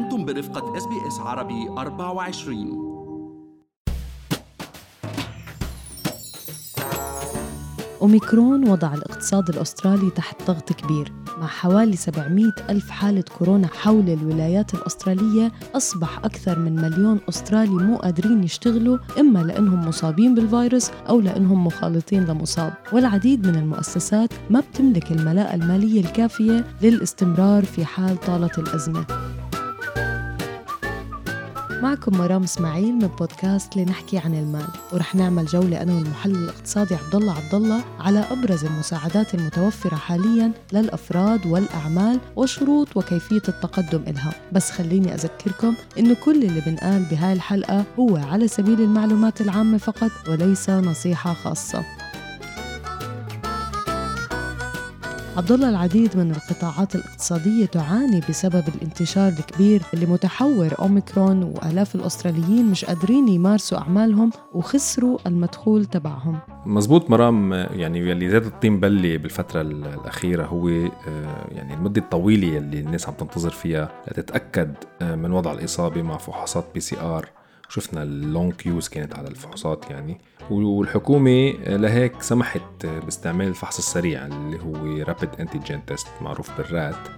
أنتم برفقة إس بي إس عربي 24 أوميكرون وضع الاقتصاد الأسترالي تحت ضغط كبير مع حوالي 700 ألف حالة كورونا حول الولايات الأسترالية أصبح أكثر من مليون أسترالي مو قادرين يشتغلوا إما لأنهم مصابين بالفيروس أو لأنهم مخالطين لمصاب. والعديد من المؤسسات ما بتملك الملاءة المالية الكافية للاستمرار في حال طالت الأزمة. معكم مرام إسماعيل من بودكاست لنحكي عن المال. ورح نعمل جولة أنا والمحلل الاقتصادي عبد الله عبد الله على أبرز المساعدات المتوفرة حاليا للأفراد والأعمال وشروط وكيفية التقدم إلها. بس خليني أذكركم إنه كل اللي بنقال بهاي الحلقة هو على سبيل المعلومات العامة فقط وليس نصيحة خاصة. الله العديد من القطاعات الاقتصادية تعاني بسبب الانتشار الكبير اللي متحور أوميكرون وآلاف الأستراليين مش قادرين يمارسوا أعمالهم وخسروا المدخول تبعهم. مزبوط مرام يعني يلي زاد الطين بلة بالفترة الأخيرة هو آه، يعني المدة الطويلة اللي الناس عم تنتظر فيها لتتأكد آه، من وضع الإصابة مع فحوصات PCR. شفنا ال long queues كانت على الفحوصات يعني. والحكومة لهيك سمحت باستعمال الفحص السريع اللي هو rapid antigen test معروف بال RAT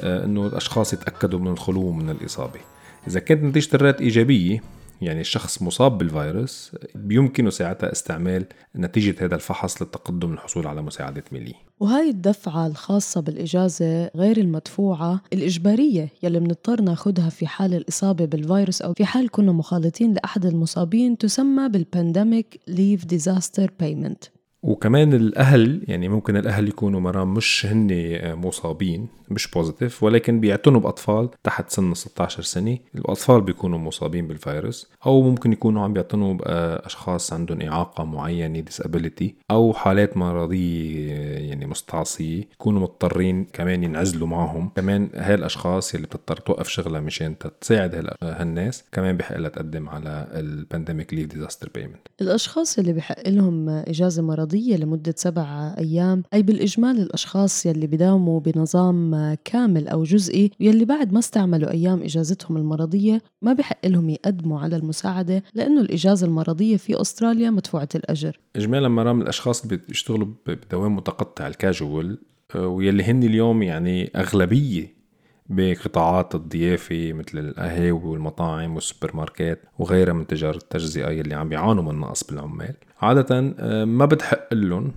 آه، إنه الأشخاص يتأكدوا من الخلو من الإصابة. إذا كانت نتيجة ال RAT إيجابية يعني الشخص مصاب بالفيروس بيمكنه ساعتها استعمال نتيجة هذا الفحص للتقدم للحصول على مساعدة مالية وهاي الدفعة الخاصة بالإجازة غير المدفوعة الإجبارية يلي بنضطر ناخدها في حال الإصابة بالفيروس أو في حال كنا مخالطين لأحد المصابين تسمى بال Pandemic Leave Disaster Payment وكمان الأهل يعني ممكن الأهل يكونوا مرام مش هن مصابين مش positive ولكن بيعتنوا بأطفال تحت سن 16 سنة. الأطفال بيكونوا مصابين بالفيروس أو ممكن يكونوا عم بيعتنوا بأشخاص عندهم إعاقة معينة disability أو حالات مرضية يعني مستعصية. يكونوا مضطرين كمان ينعزلوا معهم. كمان هاي الاشخاص اللي بتضطر توقف شغلها مشان تساعد هالناس كمان بحق لها تقدم على ال Pandemic Leave Disaster Payment الأشخاص اللي بحق لهم إجازة مرضية مرضية لمدة سبع أيام أي بالإجمال الأشخاص يلي بداوموا بنظام كامل أو جزئي يلي بعد ما استعملوا أيام إجازتهم المرضية ما بحق لهم يقدموا على المساعدة لأنه الإجازة المرضية في أستراليا مدفوعة الأجر. إجمالا مرام الأشخاص اللي بيشتغلوا بدوام متقطع الكاجوال آه، ويلي هن اليوم يعني أغلبية بقطاعات الضيافة مثل القهاوي والمطاعم والسوبر ماركت وغيرها من تجار التجزئة يلي عم بيعانوا من نقص بالعمال. عادة آه، ما بتحق لهم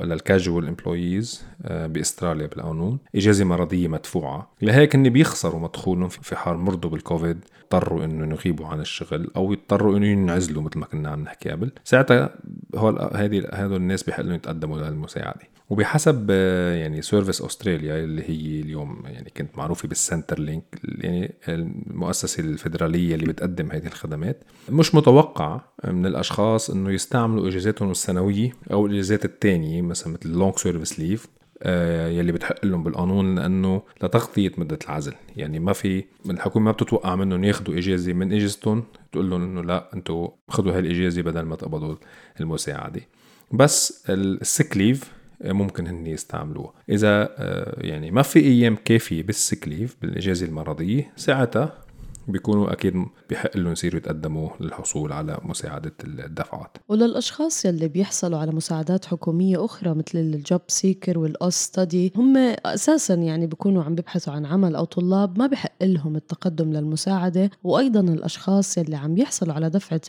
لل casual employees آه، بأستراليا بالقانون إجازة مرضية مدفوعة. لهيك هن بيخسروا مدخولهم في حال مرضوا بالكوفيد اضطروا انه يغيبوا عن الشغل أو يضطروا انه ينعزلوا مثل ما كنا عم نحكي قبل. ساعتها هول هذه هذول الناس بحق لهم يتقدموا للمساعده وبحسب آه، يعني Services Australia اللي هي اليوم يعني كنت معروفة بال Centrelink يعني المؤسسة الفدراليه اللي بتقدم هذه الخدمات مش متوقع من الأشخاص إنه يستعملوا إجازاتهم السنوية أو الإجازات الثانية مثلا مثل ال long service leave يلي بتحق لهم بالقانون لأنه لتغطية مدة العزل. يعني ما في الحكومة ما بتتوقع منهم ياخذوا إجازة من إجازتهم تقول لهم إنه لا أنتم خذوا هالإجازة بدل ما تقبضوا المساعدة. بس ال sick leave ممكن هن يستعملوها. إذا آه، يعني ما في أيام كافية بال sick leave بالإجازة المرضية ساعتها بيكونوا أكيد بحق لهم يصيروا يتقدموا للحصول على مساعدة الدفعات. وللأشخاص يلي بيحصلوا على مساعدات حكومية أخرى مثل ال JobSeeker وال Austudy هم أساسا يعني بيكونوا عم بيبحثوا عن عمل أو طلاب ما بحق لهم التقدم للمساعدة وأيضا الأشخاص يلي عم يحصلوا على دفعة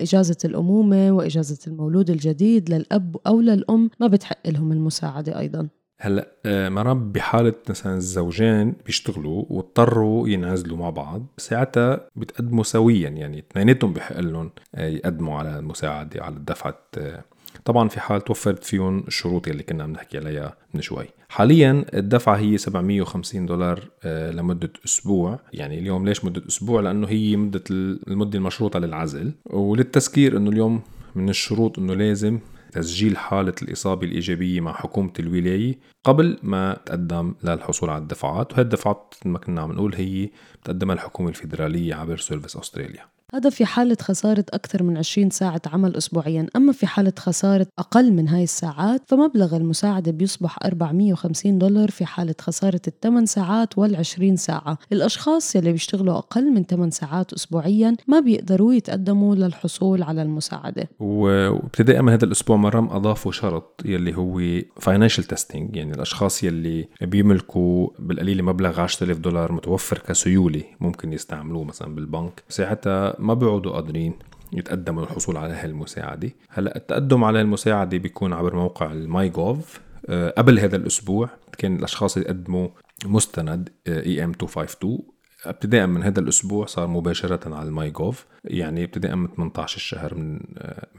إجازة الأمومة وإجازة المولود الجديد للأب أو للأم ما بتحق لهم المساعدة أيضا. هلأ آه، مرام بحالة مثلا الزوجين بيشتغلوا واضطروا ينعزلوا مع بعض ساعتها بتقدموا سويا يعني اثنيناتهم بحق لهم آه، يقدموا على المساعدة على الدفعة آه، طبعا في حال توفرت فيهم الشروط اللي كنا عم نحكي عليها من شوي. حاليا الدفعة هي 750 دولار لمدة أسبوع. يعني اليوم ليش مدة أسبوع؟ لأنه هي مدة المدة المشروطة للعزل. وللتذكير أنه اليوم من الشروط أنه لازم تسجيل حالة الإصابة الإيجابية مع حكومة الولاية قبل ما تقدم للحصول على الدفعات وهي الدفعات ما كنا عم نقول هي بتقدمها الحكومة الفيدرالية عبر سيرفيس أستراليا. هذا في حالة خسارة أكثر من 20 ساعة عمل أسبوعيا. أما في حالة خسارة أقل من هاي الساعات فمبلغ المساعدة بيصبح 450 دولار في حالة خسارة الثمان ساعات وال20 ساعة. الأشخاص يلي بيشتغلوا أقل من 8 ساعات أسبوعيا ما بيقدروا يتقدموا للحصول على المساعدة. وابتداء من هذا الأسبوع مرام أضافوا شرط يلي هو financial testing يعني الأشخاص يلي بيملكوا بالقليل مبلغ 10000 دولار متوفر كسيولة ممكن يستعملوه مثلا بالبنك. ساعتها ما بيعودوا قادرين يتقدموا للحصول على هالمساعدة هلأ التقدم على المساعدة بيكون عبر موقع ال myGov. آه، قبل هذا الأسبوع كان الأشخاص يقدموا مستند EM 252 ابتداء من هذا الأسبوع صار مباشرة على ال myGov يعني ابتداء من 18 الشهر من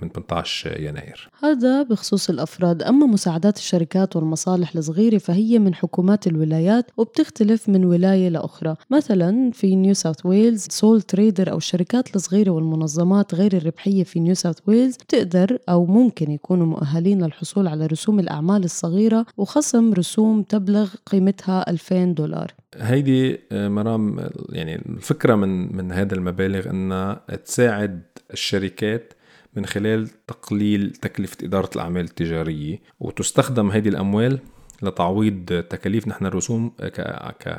من 18 يناير. هذا بخصوص الأفراد أما مساعدات الشركات والمصالح الصغيرة فهي من حكومات الولايات وبتختلف من ولاية لأخرى. مثلا في نيو ساوث ويلز sole trader أو الشركات الصغيرة والمنظمات غير الربحية في نيو ساوث ويلز بتقدر أو ممكن يكونوا مؤهلين للحصول على رسوم الأعمال الصغيرة وخصم رسوم تبلغ قيمتها 2000 دولار. هيدي آه، مرام يعني الفكرة من من هذا المبالغ انها تساعد الشركات من خلال تقليل تكلفة إدارة الأعمال التجارية وتستخدم هذه الأموال لتعويض تكاليف نحن الرسوم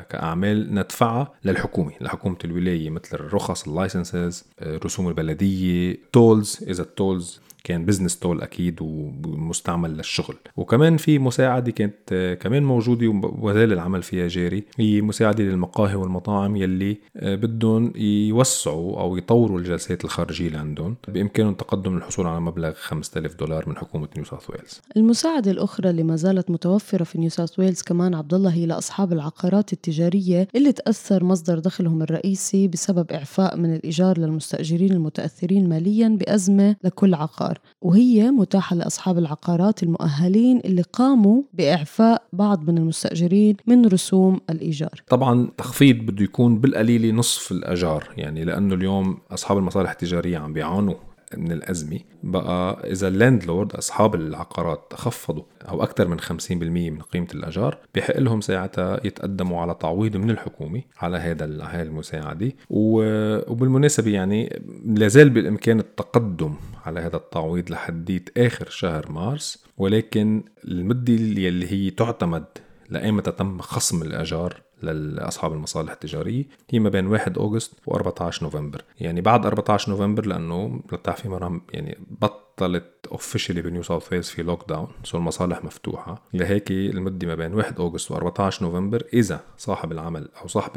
كأعمال ندفعها للحكومة لحكومة الولاية مثل الرخص ال licences رسوم البلدية tolls إذا ال tolls كان business toll أكيد ومستعمل للشغل. وكمان في مساعدة كانت كمان موجودة وزال العمل فيها جاري. هي مساعدة للمقاهي والمطاعم يلي بدهم يوسعوا أو يطوروا الجلسات الخارجية اللي عندهم بإمكانهم التقدم للحصول على مبلغ 5000 دولار من حكومة نيو ساوث ويلز المساعدة الأخرى اللي ما زالت متوفرة في نيو ساوث ويلز كمان عبد الله هي لأصحاب العقارات التجارية اللي تأثر مصدر دخلهم الرئيسي بسبب إعفاء من الإيجار للمستأجرين المتأثرين ماليا بأزمة لكل عقار. وهي متاحة لأصحاب العقارات المؤهلين اللي قاموا بإعفاء بعض من المستأجرين من رسوم الإيجار. طبعا تخفيض بده يكون بالقليل نصف الأجار يعني لأنه اليوم أصحاب المصالح التجارية عم بيعانوا. من الأزمة بقى إذا ال landlord أصحاب العقارات خفضوا أو أكثر من 50% من قيمة الأجار بحق لهم ساعتها يتقدموا على تعويض من الحكومة على هذا هاي المساعدة. وبالمناسبة يعني لازال بالإمكان التقدم على هذا التعويض لحديت آخر شهر مارس ولكن المدة اللي هي تعتمد لأيمتى تم خصم الأجار لأصحاب المصالح التجارية. هي ما بين 1 August و 14 نوفمبر. يعني بعد 14 نوفمبر لأنه للتعفي مرام يعني بط بطلت officially بنيو ساوث ويلز في lockdown so المصالح مفتوحة. لهيك المدة ما بين 1 August و14 نوفمبر إذا صاحب العمل أو صاحب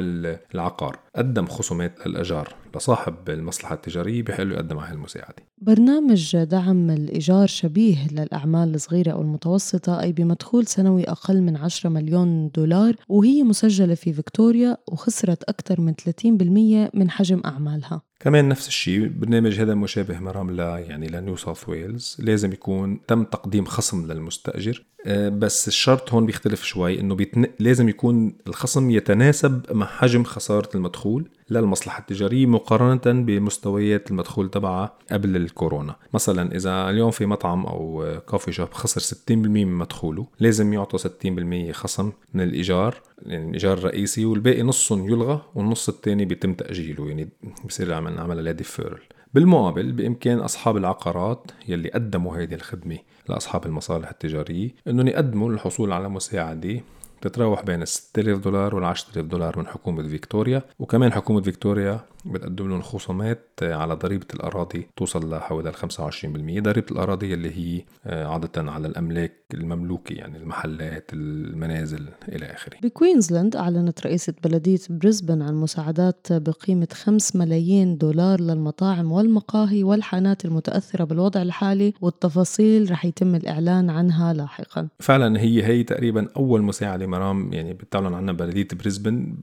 العقار قدم خصومات للاجار لصاحب المصلحة التجارية بحق له يقدم على المساعدة. برنامج دعم الإيجار شبيه للأعمال الصغيرة أو المتوسطة أي بمدخول سنوي أقل من 10 مليون دولار وهي مسجلة في فيكتوريا وخسرت أكثر من 30% من حجم أعمالها. كمان نفس الشيء برنامج هذا مشابه مرام ل يعني لنيو ساوث ويلز لازم يكون تم تقديم خصم للمستأجر. آه، بس الشرط هون بيختلف شوي إنه بيتن... لازم يكون الخصم يتناسب مع حجم خسارة المدخول. للمصلحة التجارية مقارنة بمستويات المدخول تبعها قبل الكورونا. مثلا إذا اليوم في مطعم أو coffee shop خسر 60% من مدخوله لازم يعطوا 60% خصم من الإيجار يعني الإيجار الرئيسي والباقي نصهم يلغى والنص الثاني بيتم تأجيله يعني بصير عمل عمل deferral بالمقابل بإمكان أصحاب العقارات يلي قدموا هذه الخدمة لأصحاب المصالح التجارية أنهم يقدموا للحصول على مساعدة تتراوح بين ال 6000 دولار وال 10000 دولار من حكومة فيكتوريا وكمان حكومة فيكتوريا بتقدم لهم خصومات على ضريبة الأراضي توصل لحوالي ال 25% ضريبة الأراضي اللي هي آه، عادة على الأملاك المملوكة يعني المحلات المنازل إلى آخره. بكوينزلاند أعلنت رئيسة بلدية بريسبن عن مساعدات بقيمة 5 ملايين دولار للمطاعم والمقاهي والحانات المتأثرة بالوضع الحالي والتفاصيل رح يتم الإعلان عنها لاحقا. فعلا هي هي تقريبا أول مساعدة مرام يعني بتعلن عنها بلدية بريسبن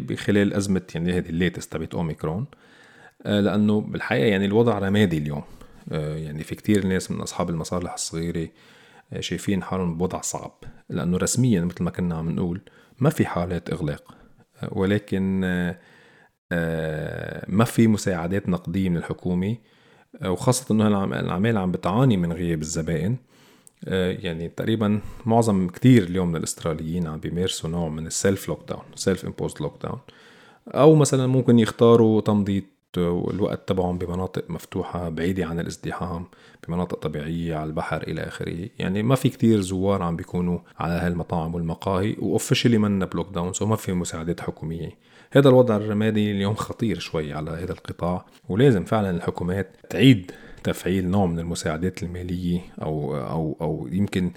بخلال أزمة يعني هذه الليتست تبعت أوميكرون. آه، لأنه بالحقيقة يعني الوضع رمادي اليوم. آه، يعني في كتير ناس من أصحاب المصالح الصغيرة آه، شايفين حالهم بوضع صعب. لأنه رسميا مثل ما كنا عم نقول ما في حالات إغلاق. ولكن ما في مساعدات نقدية من الحكومة. وخاصة إنه العمال عم بتعاني من غياب الزبائن. يعني تقريبا معظم كتير اليوم من الأستراليين عم بيمارسوا نوع من ال self lockdown self-imposed lockdown أو مثلا ممكن يختاروا تمضية الوقت تبعهم بمناطق مفتوحة بعيدة عن الازدحام بمناطق طبيعية على البحر إلى آخره. يعني ما في كتير زوار عم بيكونوا على هالمطاعم والمقاهي و officially منا ب lockdown so ما في مساعدات حكومية. هذا الوضع الرمادي اليوم خطير شوي على هذا القطاع ولازم فعلا الحكومات تعيد تفعيل نوع من المساعدات المالية أو أو أو يمكن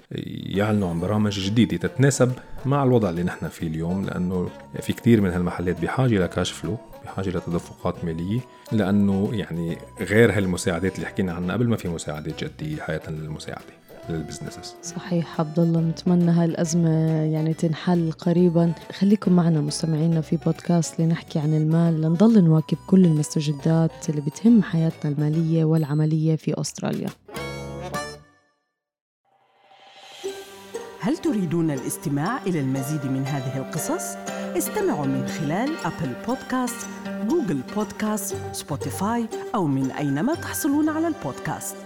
يعلنوا عن برامج جديدة تتناسب مع الوضع اللي نحن فيه اليوم لأنه في كتير من هالمحلات بحاجة ل cash flow بحاجة لتدفقات مالية لأنه يعني غير هالمساعدات اللي حكينا عنها قبل ما في مساعدات جدية حياة للمساعدة. للبزنسز. صحيح عبد الله نتمنى هالأزمة يعني تنحل قريبا. خليكم معنا مستمعينا في بودكاست لنحكي عن المال. لنضل نواكب كل المستجدات اللي بتهم حياتنا المالية والعملية في أستراليا. هل تريدون الاستماع إلى المزيد من هذه القصص؟ استمعوا من خلال Apple Podcasts، Google Podcasts، Spotify أو من أينما تحصلون على البودكاست.